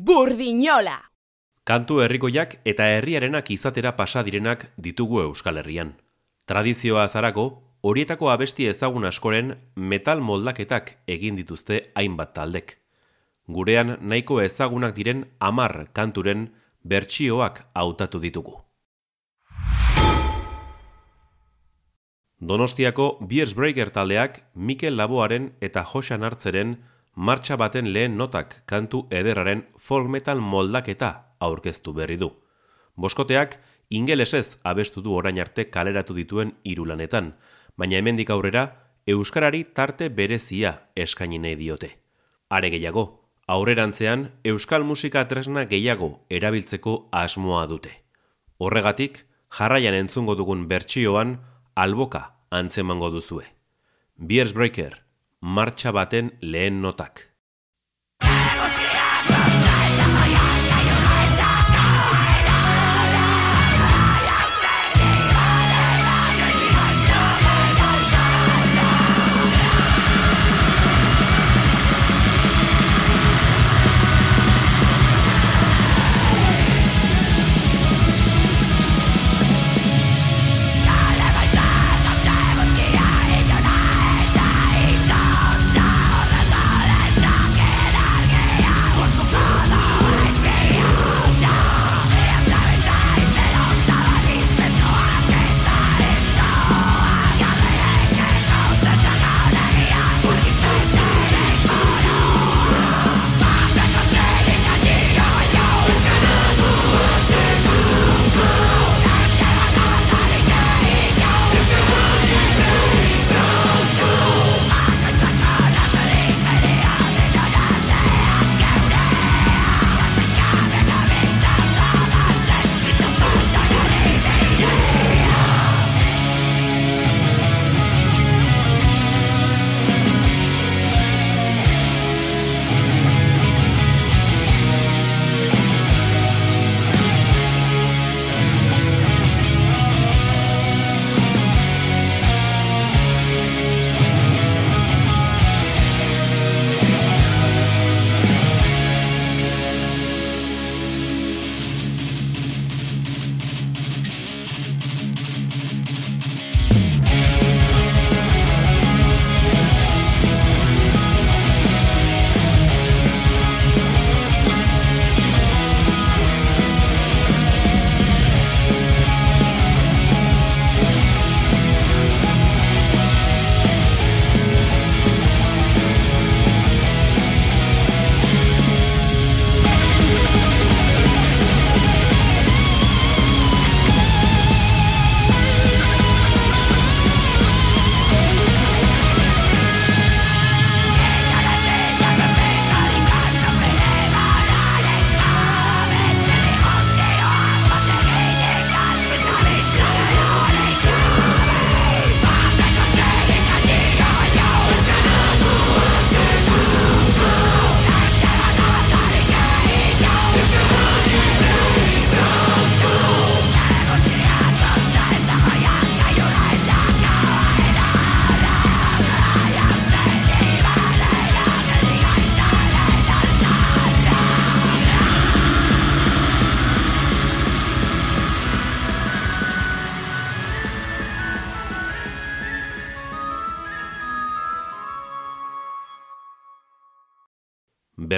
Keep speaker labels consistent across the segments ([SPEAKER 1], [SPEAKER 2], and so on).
[SPEAKER 1] Burdinola!
[SPEAKER 2] Kantu herrikoiak eta herriarenak izatera pasa direnak ditugu Euskal Herrian. Tradizioa azarako, horietako abesti ezagun askoren metal moldaketak egin dituzte hainbat taldek. Gurean nahiko ezagunak diren amar kanturen bertsioak hautatu ditugu. Donostiako Beers Breaker taldeak Mikel Laboaren eta Josan Hartzeren martxa baten lehen notak kantu ederraren folk metal moldaketa aurkeztu berri du. Boskoteak ingelesez abestu du orain arte kaleratu dituen irulanetan, baina hemendik aurrera Euskarari tarte berezia eskaini nahi diote. Are gehiago, aurrerantzean Euskal musika tresna gehiago erabiltzeko asmoa dute. Horregatik, jarraian entzungo dugun bertsioan, alboka antzemango duzue. Beers Breaker, martxa baten lehen notak.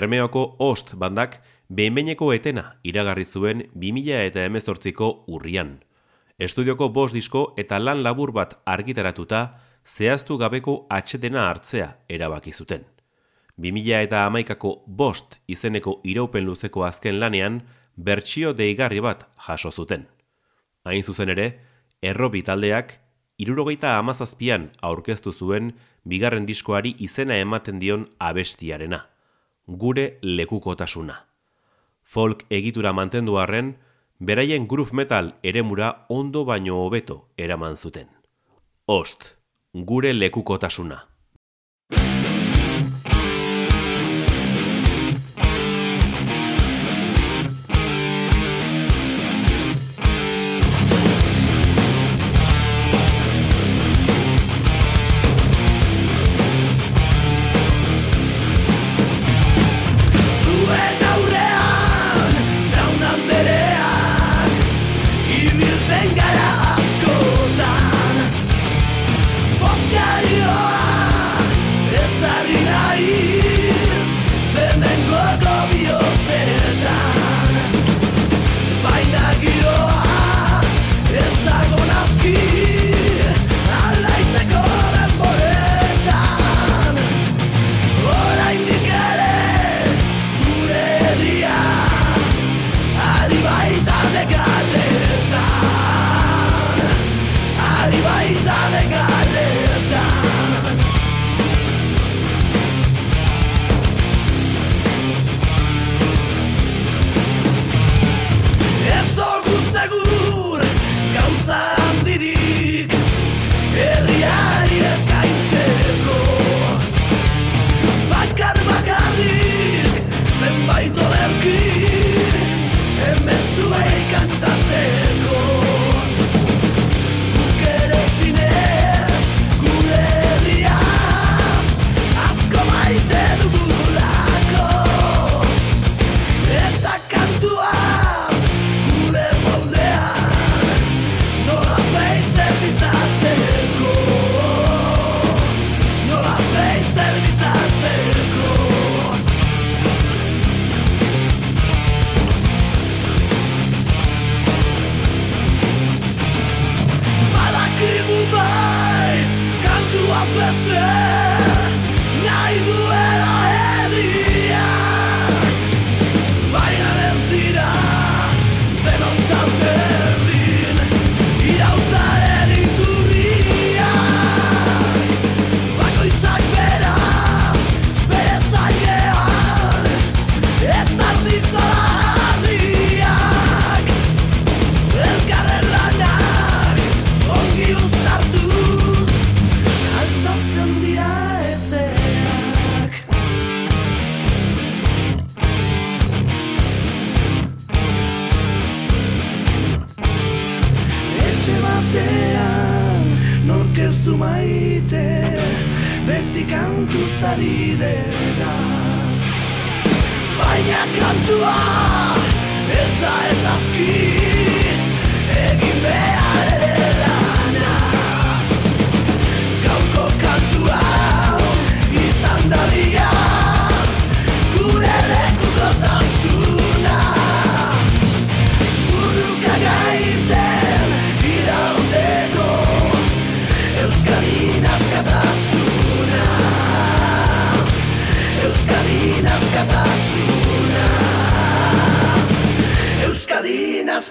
[SPEAKER 2] Bermeoko Ost bandak behinbeineko etena iragarri zuen 2000 eta emezortziko urrian. Estudioko bost disko eta lan labur bat argitaratuta zehaztu gabeko atxetena hartzea erabaki zuten. 2000 eta amaikako bost izeneko iraupen luzeko azken lanean bertsio deigarri bat jaso zuten. Hain zuzen ere, errobi taldeak irurogeita amazazpian aurkeztu zuen bigarren diskoari izena ematen dion abestiarena gure lekukotasuna. Folk egitura mantendu arren, beraien groove metal eremura ondo baino hobeto eraman zuten. Ost, gure lekukotasuna.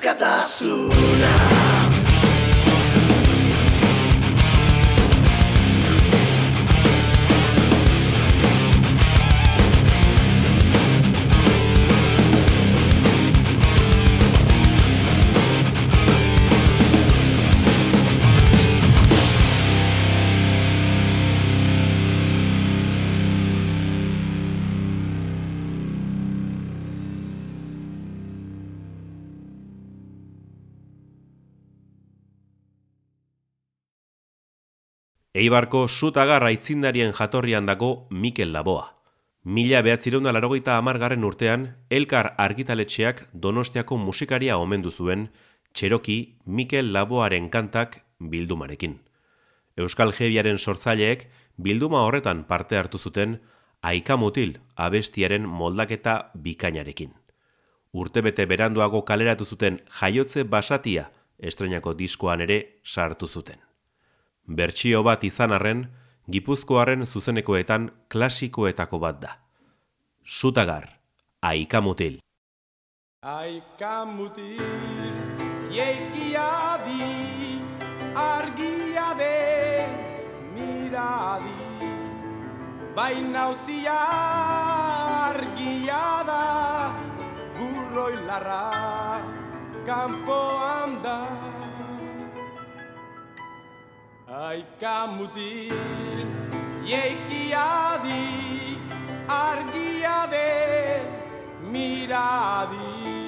[SPEAKER 1] Askatasuna
[SPEAKER 2] Eibarko sutagar aitzindarien jatorrian dago Mikel Laboa. Mila behatzireun larogeita amargarren urtean, Elkar argitaletxeak donostiako musikaria omendu zuen, txeroki Mikel Laboaren kantak bildumarekin. Euskal Jebiaren sortzaileek bilduma horretan parte hartu zuten aikamutil abestiaren moldaketa bikainarekin. Urtebete beranduago kaleratu zuten jaiotze basatia estrenako diskoan ere sartu zuten. Bertsio bat izan arren, Gipuzkoaren zuzenekoetan klasikoetako bat da. Sutagar, aikamutil.
[SPEAKER 3] Aikamutil, jeikia di, argia den miradi. Baina uzia argia da, burroi larra, kanpoan da. Aikamutil, jeikia di, argia den miradi.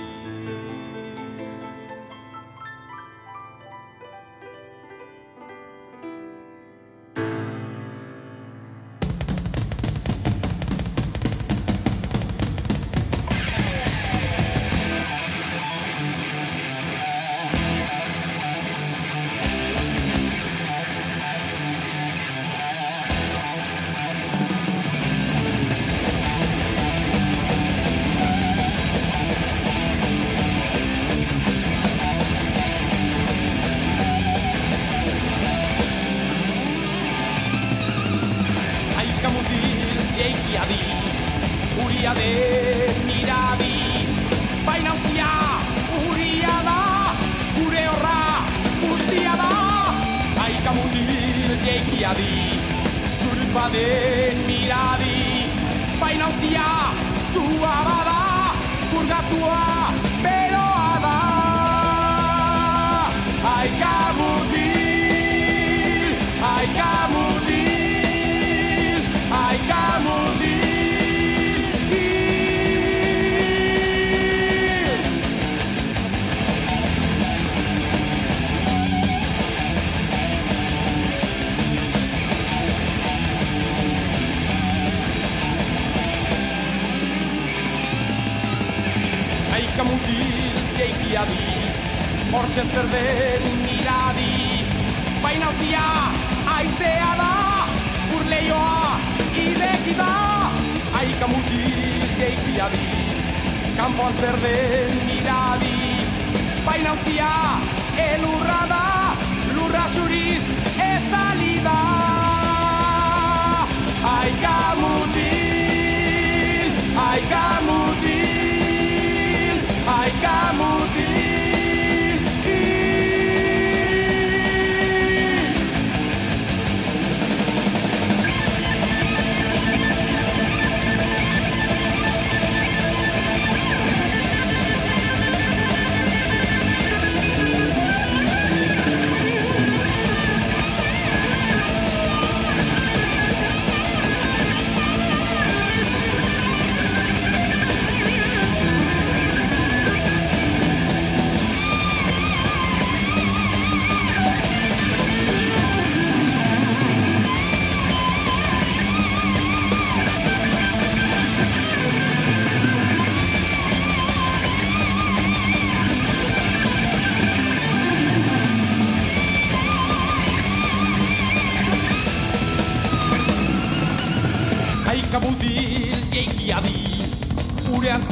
[SPEAKER 3] Hortzen zer den miradi Baina uzia aizea da Urleioa ideki da. Aikamutil jeikia di Kanpoan zer den miradi Baina uzia elurra da Lurra zuriz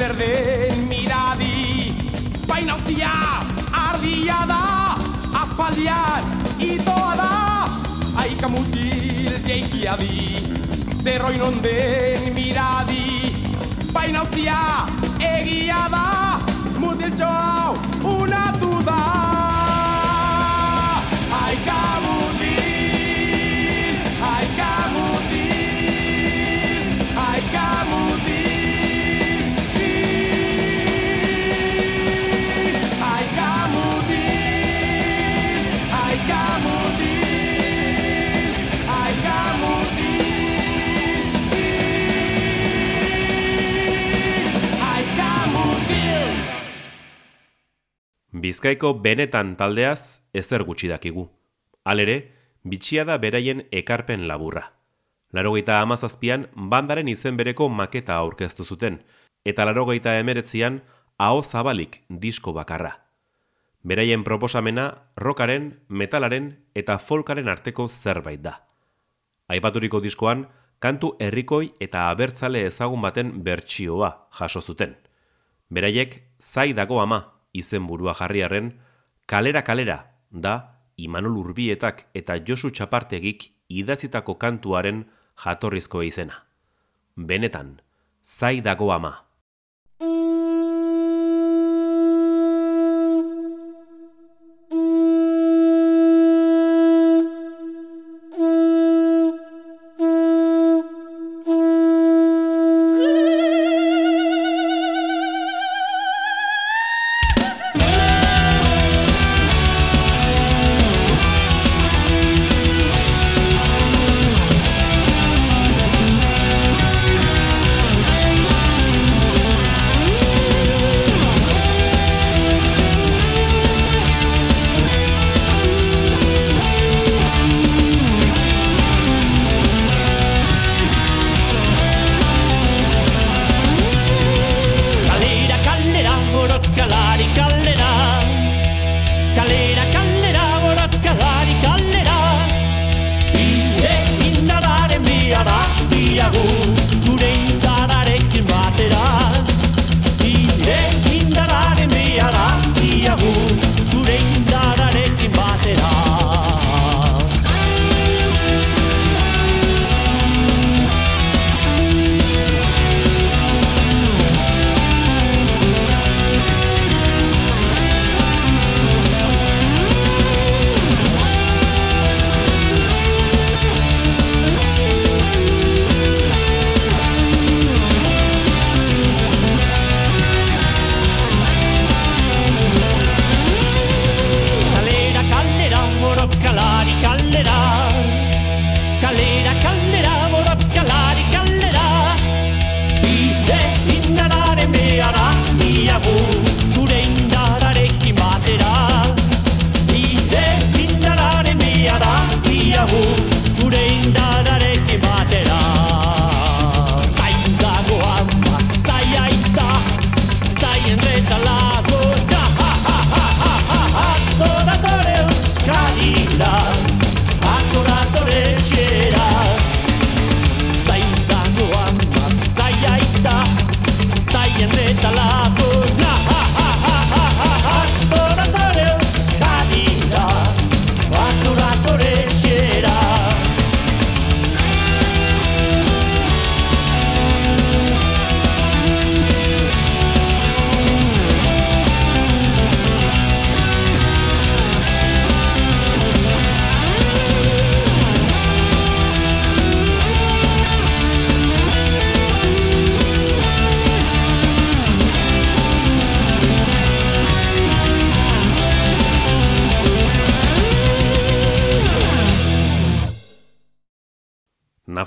[SPEAKER 3] berden miradi. Baina uzia ardia da Aspaldian itoa da. Aika mutil jeikia di Zerroin onden miradi. Baina uzia egia da Mutil txoa una duda
[SPEAKER 2] Bizkaiko benetan taldeaz ezer gutxi dakigu. Halere, bitxia da beraien ekarpen laburra. Larogeita amazazpian bandaren izen bereko maketa aurkeztu zuten, eta larogeita emeretzian aho zabalik disko bakarra. Beraien proposamena rockaren, metalaren eta folkaren arteko zerbait da. Aipaturiko diskoan, kantu herrikoi eta abertzale ezagun baten bertsioa jaso zuten. Beraiek zai dago ama izenburua jarriarren, kalera kalera da Imanol Urbietak eta Josu Txapartegik idatzitako kantuaren jatorrizko izena. Benetan, zai dago ama.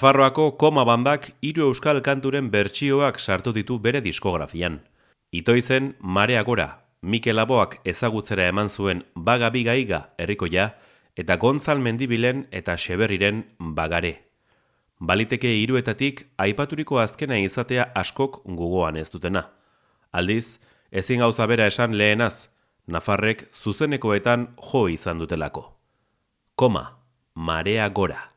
[SPEAKER 2] Nafarroako koma bandak hiru euskal kanturen bertsioak sartu ditu bere diskografian. Itoizen Marea Gora, Mikel Aboak ezagutzera eman zuen Baga Bigaiga herrikoia eta Gontzal Mendibilen eta Xeberriren Bagare. Baliteke hiruetatik aipaturiko azkena izatea askok gogoan ez dutena. Aldiz, ezin gauza bera esan lehenaz, Nafarrek zuzenekoetan jo izan dutelako. Koma, Marea Gora.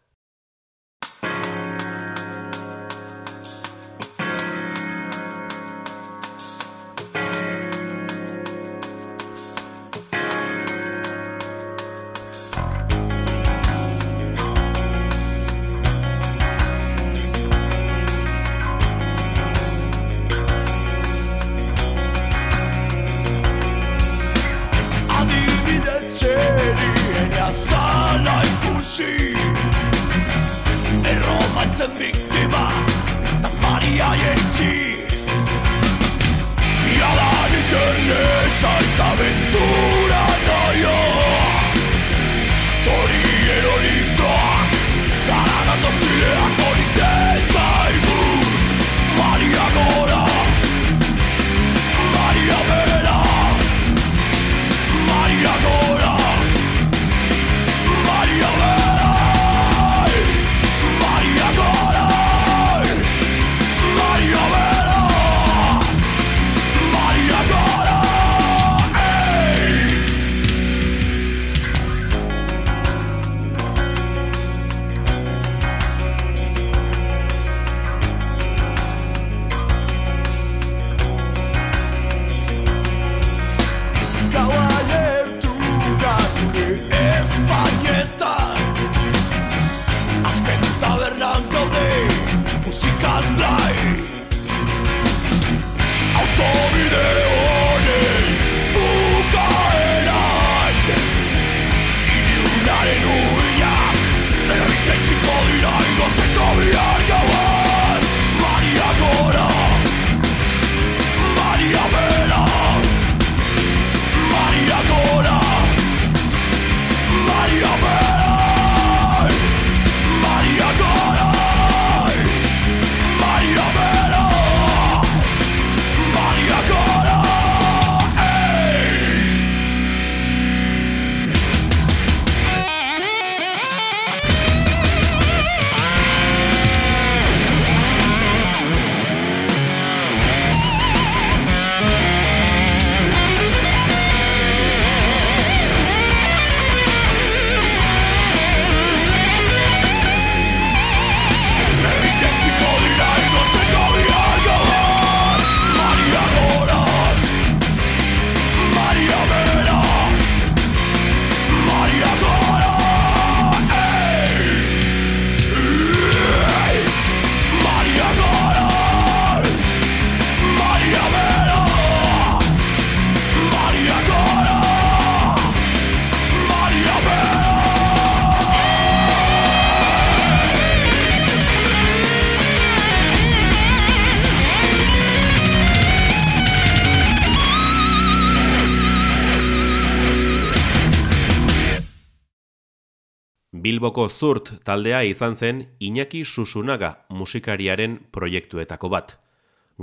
[SPEAKER 2] Bilboko zurt taldea izan zen Iñaki Susunaga musikariaren proiektuetako bat.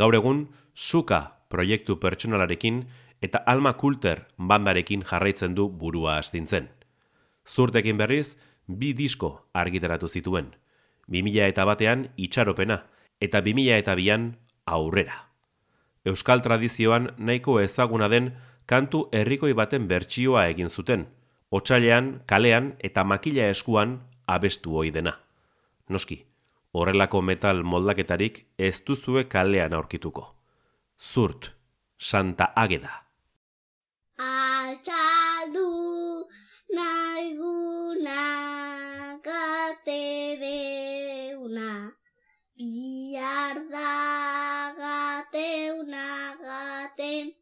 [SPEAKER 2] Gaur egun, Suka proiektu pertsonalarekin eta Alma Kulter bandarekin jarraitzen du burua astintzen. Zurtekin berriz, bi disko argitaratu zituen. 2000 eta batean itxaropena eta 2000 eta bian aurrera. Euskal tradizioan nahiko ezaguna den kantu herrikoi baten bertsioa egin zuten, otsailean, kalean eta makila eskuan abestu ohi dena. Noski, horrelako metal moldaketarik ez duzue kalean aurkituko. Zurt, Santa Ageda.
[SPEAKER 4] Altxaldu naiguna gate deuna Bihar da gateuna gaten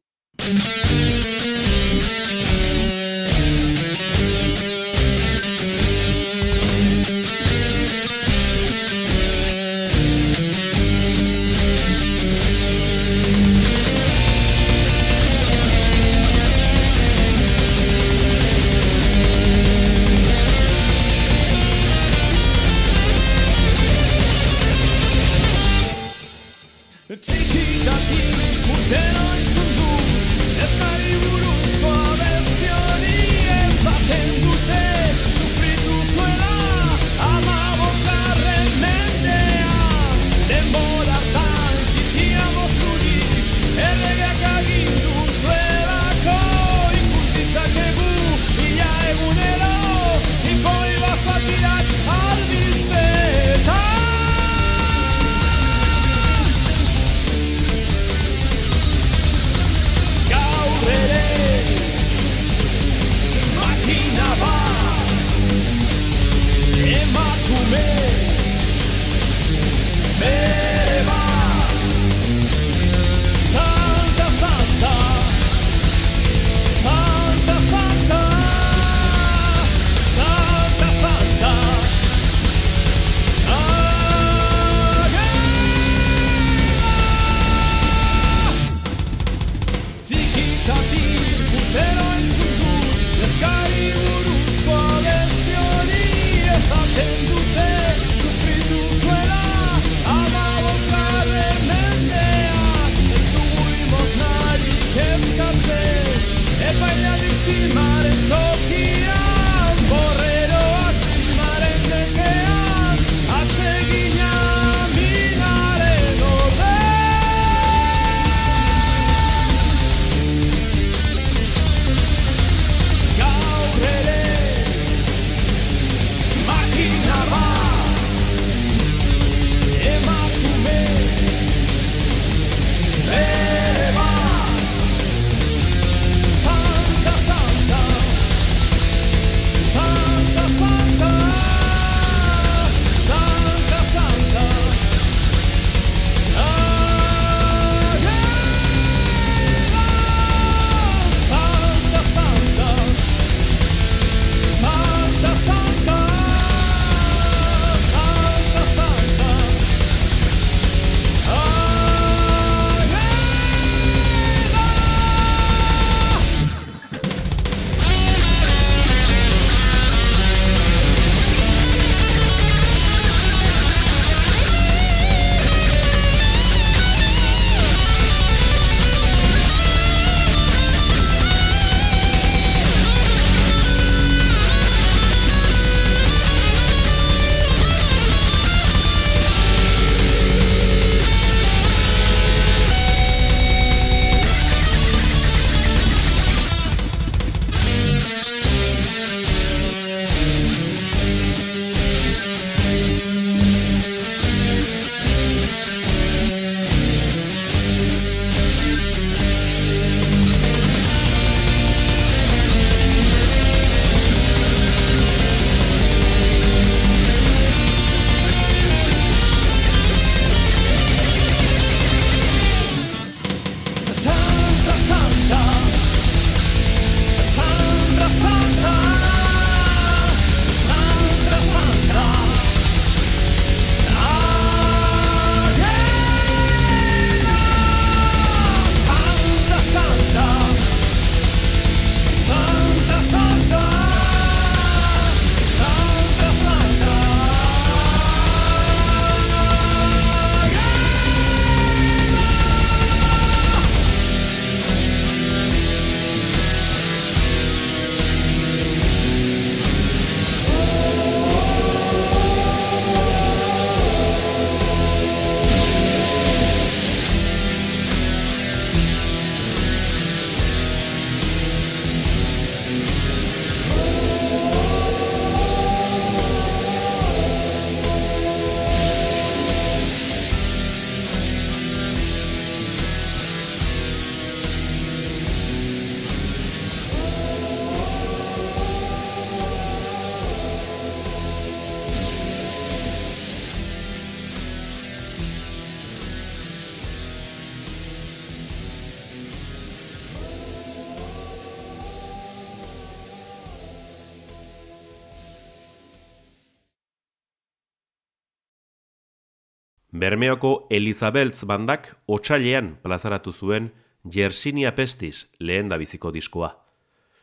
[SPEAKER 2] Bermeoko Elizabeltz bandak otxailean plazaratu zuen Jersinia Pestis lehen biziko diskoa.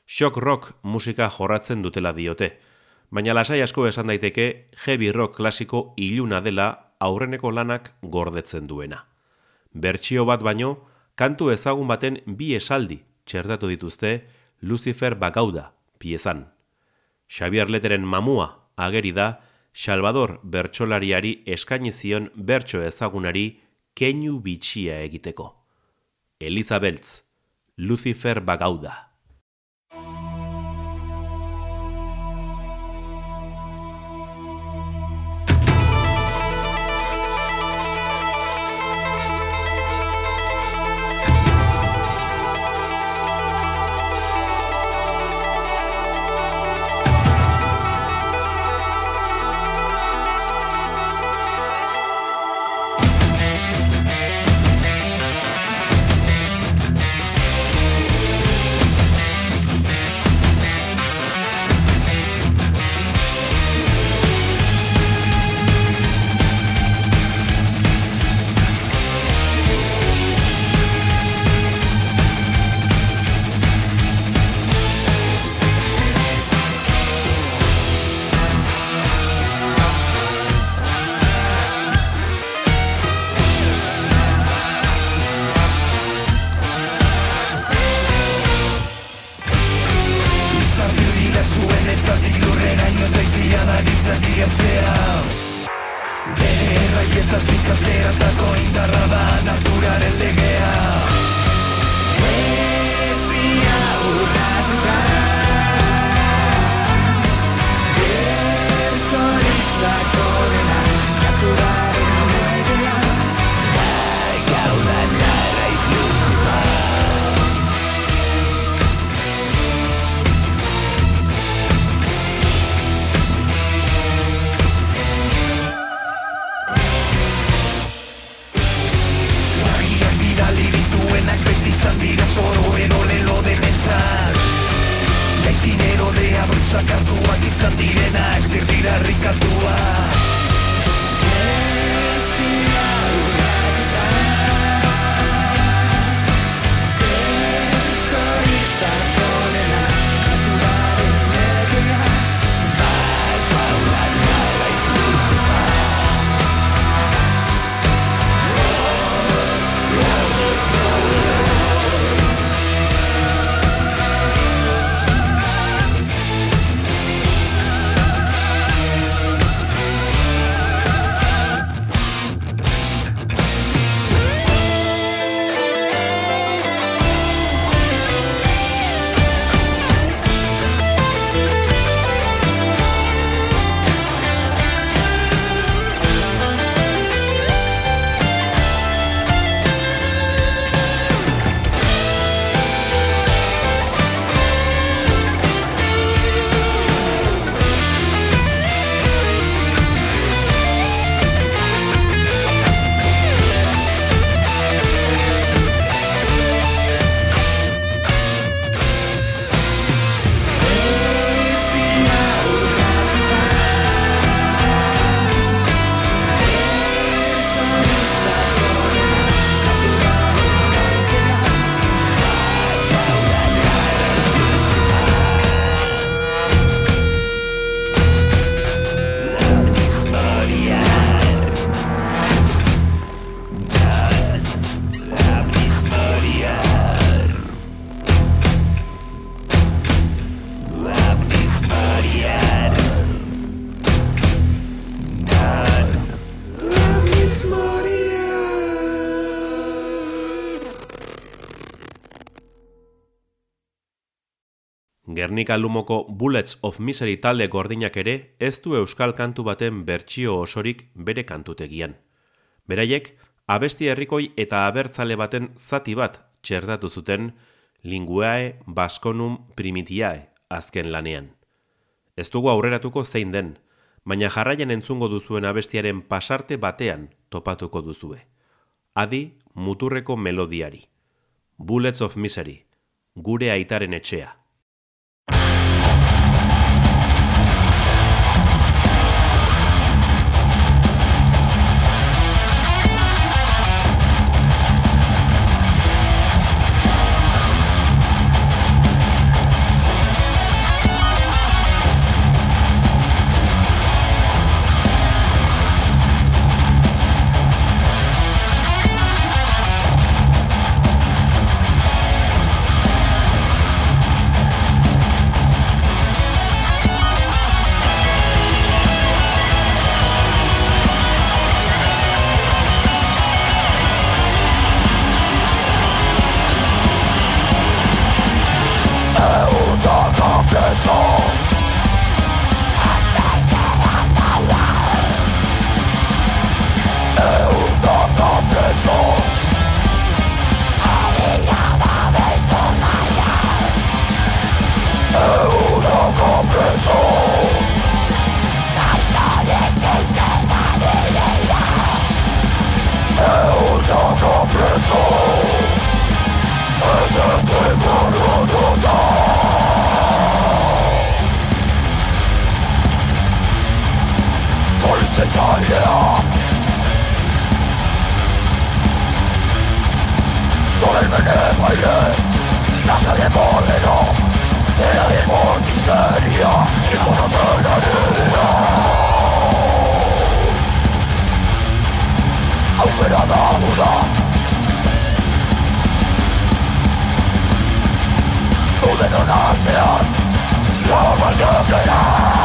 [SPEAKER 2] Shock rock musika jorratzen dutela diote, baina lasai asko esan daiteke heavy rock klasiko iluna dela aurreneko lanak gordetzen duena. Bertsio bat baino, kantu ezagun baten bi esaldi txertatu dituzte Lucifer Bagauda piezan. Xavier Leteren mamua ageri da Salvador bertsolariari eskaini zion bertso ezagunari keinu bitxia egiteko. Elizabeltz, Lucifer Bagauda. Gernika Lumoko Bullets of Misery talde gordinak ere ez du euskal kantu baten bertsio osorik bere kantutegian. Beraiek, abesti herrikoi eta abertzale baten zati bat txerdatu zuten linguae basconum primitiae azken lanean. Ez dugu aurreratuko zein den, baina jarraian entzungo duzuen abestiaren pasarte batean topatuko duzue. Adi muturreko melodiari. Bullets of Misery, gure aitaren etxea. you belong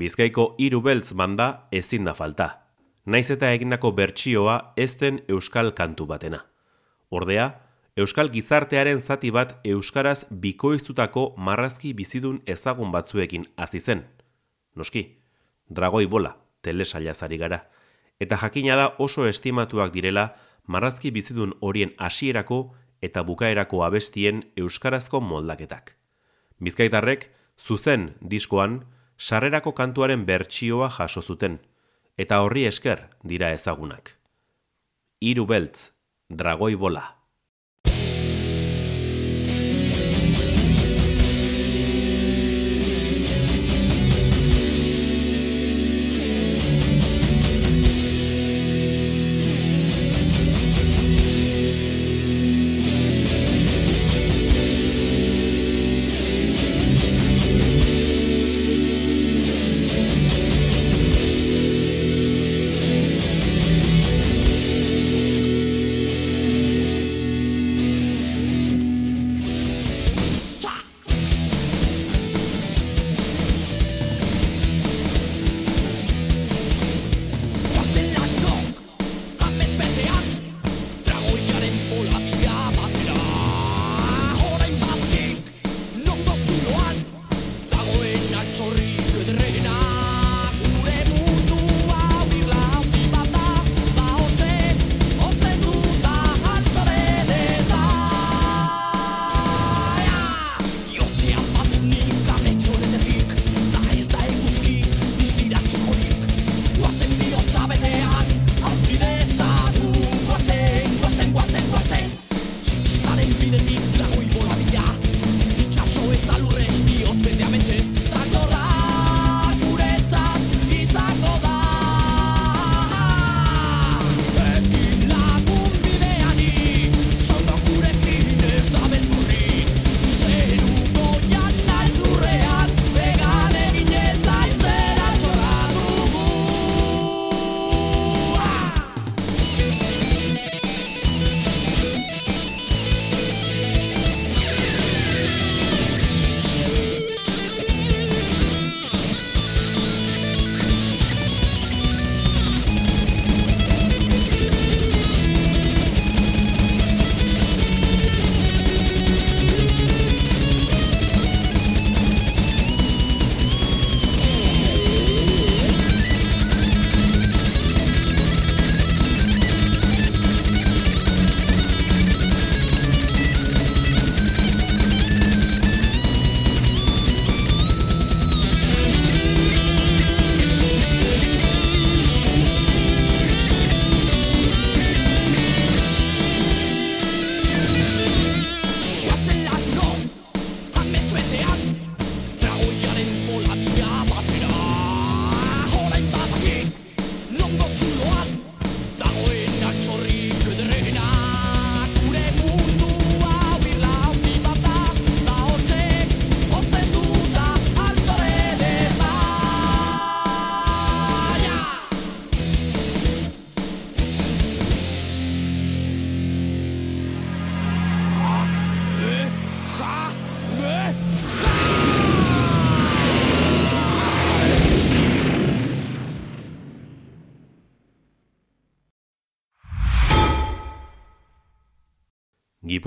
[SPEAKER 2] Bizkaiko hiru beltz banda ezin da falta. Naiz eta egindako bertsioa ez den euskal kantu batena. Ordea, euskal gizartearen zati bat euskaraz bikoiztutako marrazki bizidun ezagun batzuekin hasi zen. Noski, dragoi bola, telesailazari gara. Eta jakina da oso estimatuak direla marrazki bizidun horien hasierako eta bukaerako abestien euskarazko moldaketak. Bizkaitarrek, zuzen diskoan, sarrerako kantuaren bertsioa jaso zuten, eta horri esker dira ezagunak. Hiru beltz, dragoi bola.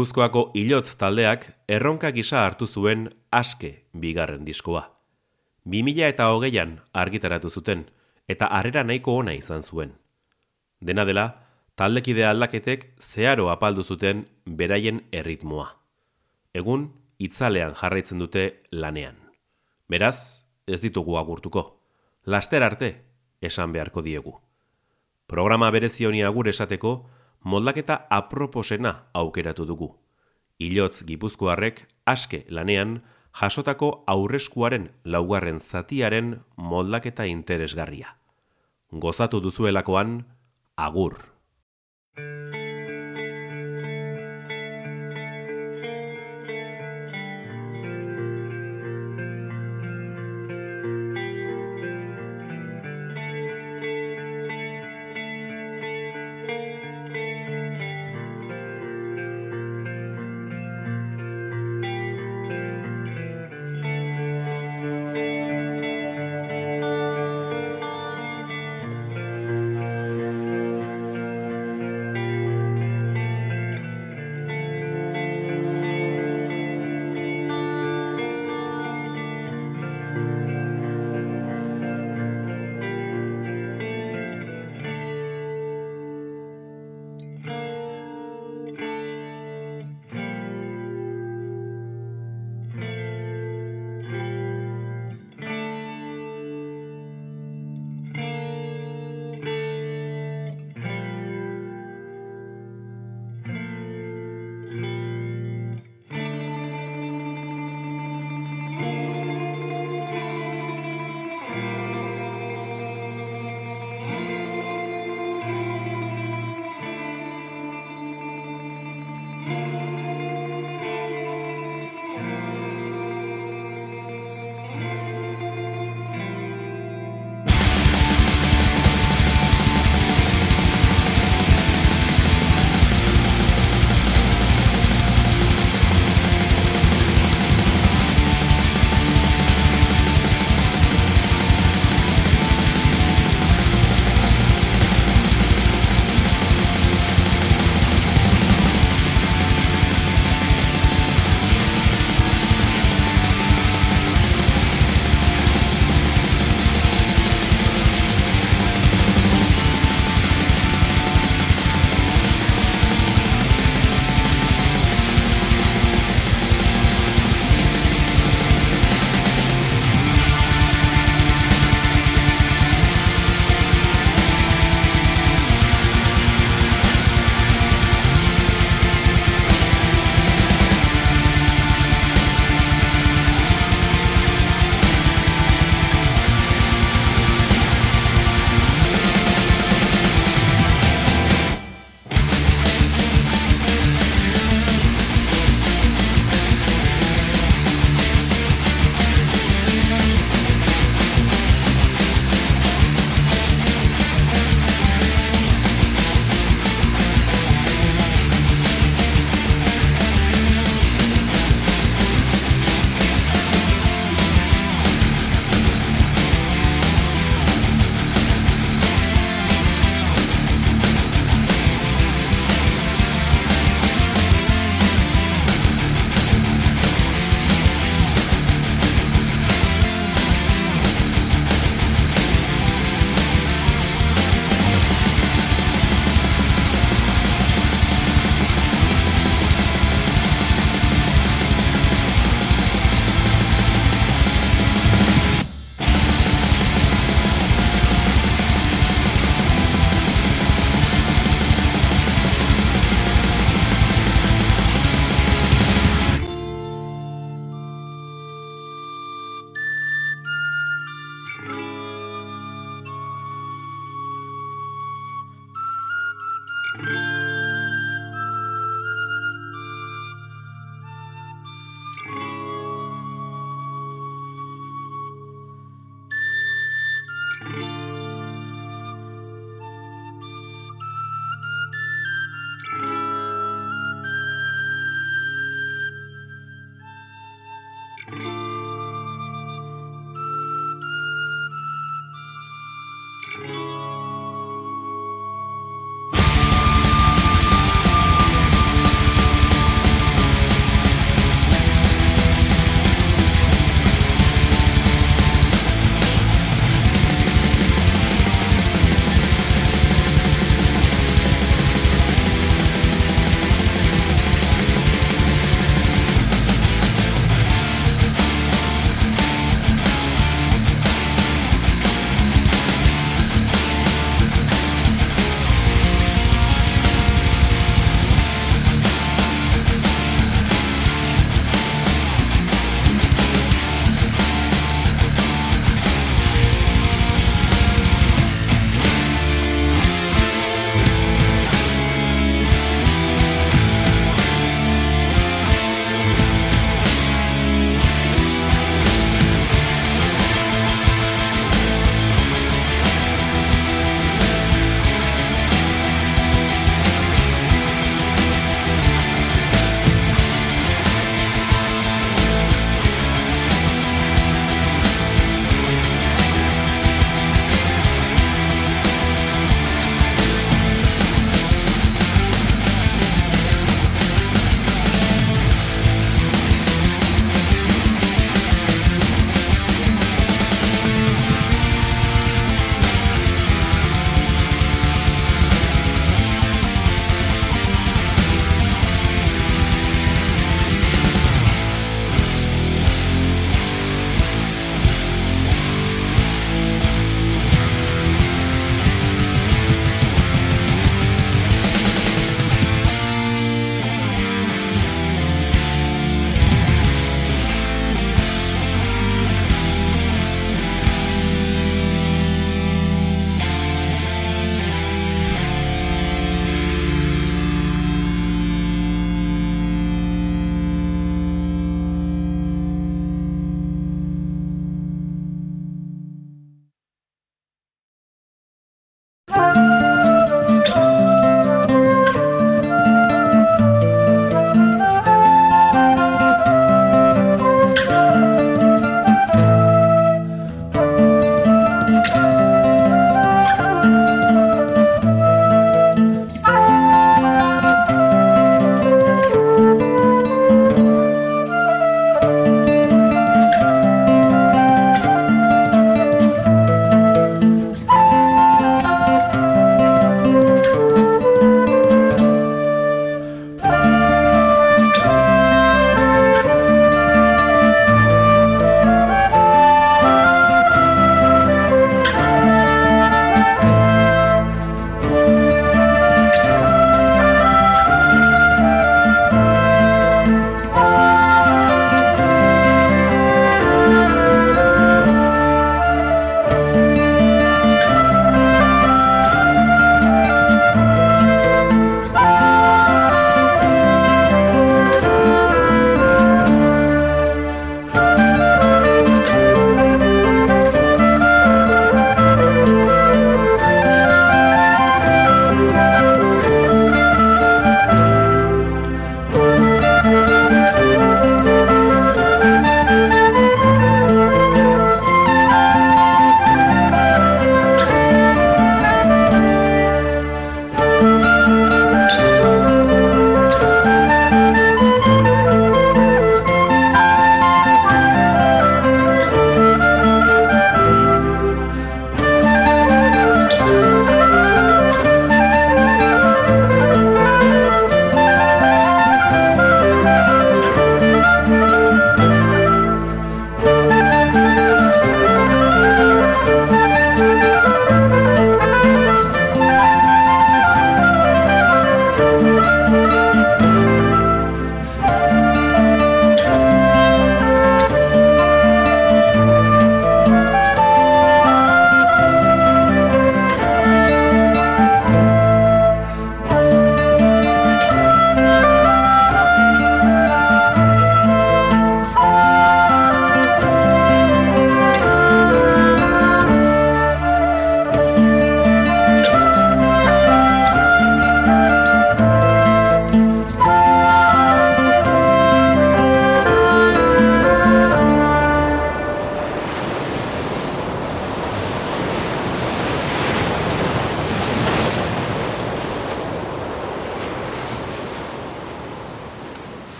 [SPEAKER 2] Gipuzkoako ilotz taldeak erronka gisa hartu zuen aske bigarren diskoa. 2000 eta hogeian argitaratu zuten eta harrera nahiko ona izan zuen. Dena dela, taldekide aldaketek zeharo apaldu zuten beraien erritmoa. Egun, itzalean jarraitzen dute lanean. Beraz, ez ditugu agurtuko. Laster arte, esan beharko diegu. Programa berezi honi agur esateko, moldaketa aproposena aukeratu dugu. Ilotz gipuzkoarrek aske lanean jasotako aurreskuaren laugarren zatiaren moldaketa interesgarria. Gozatu duzuelakoan, agur.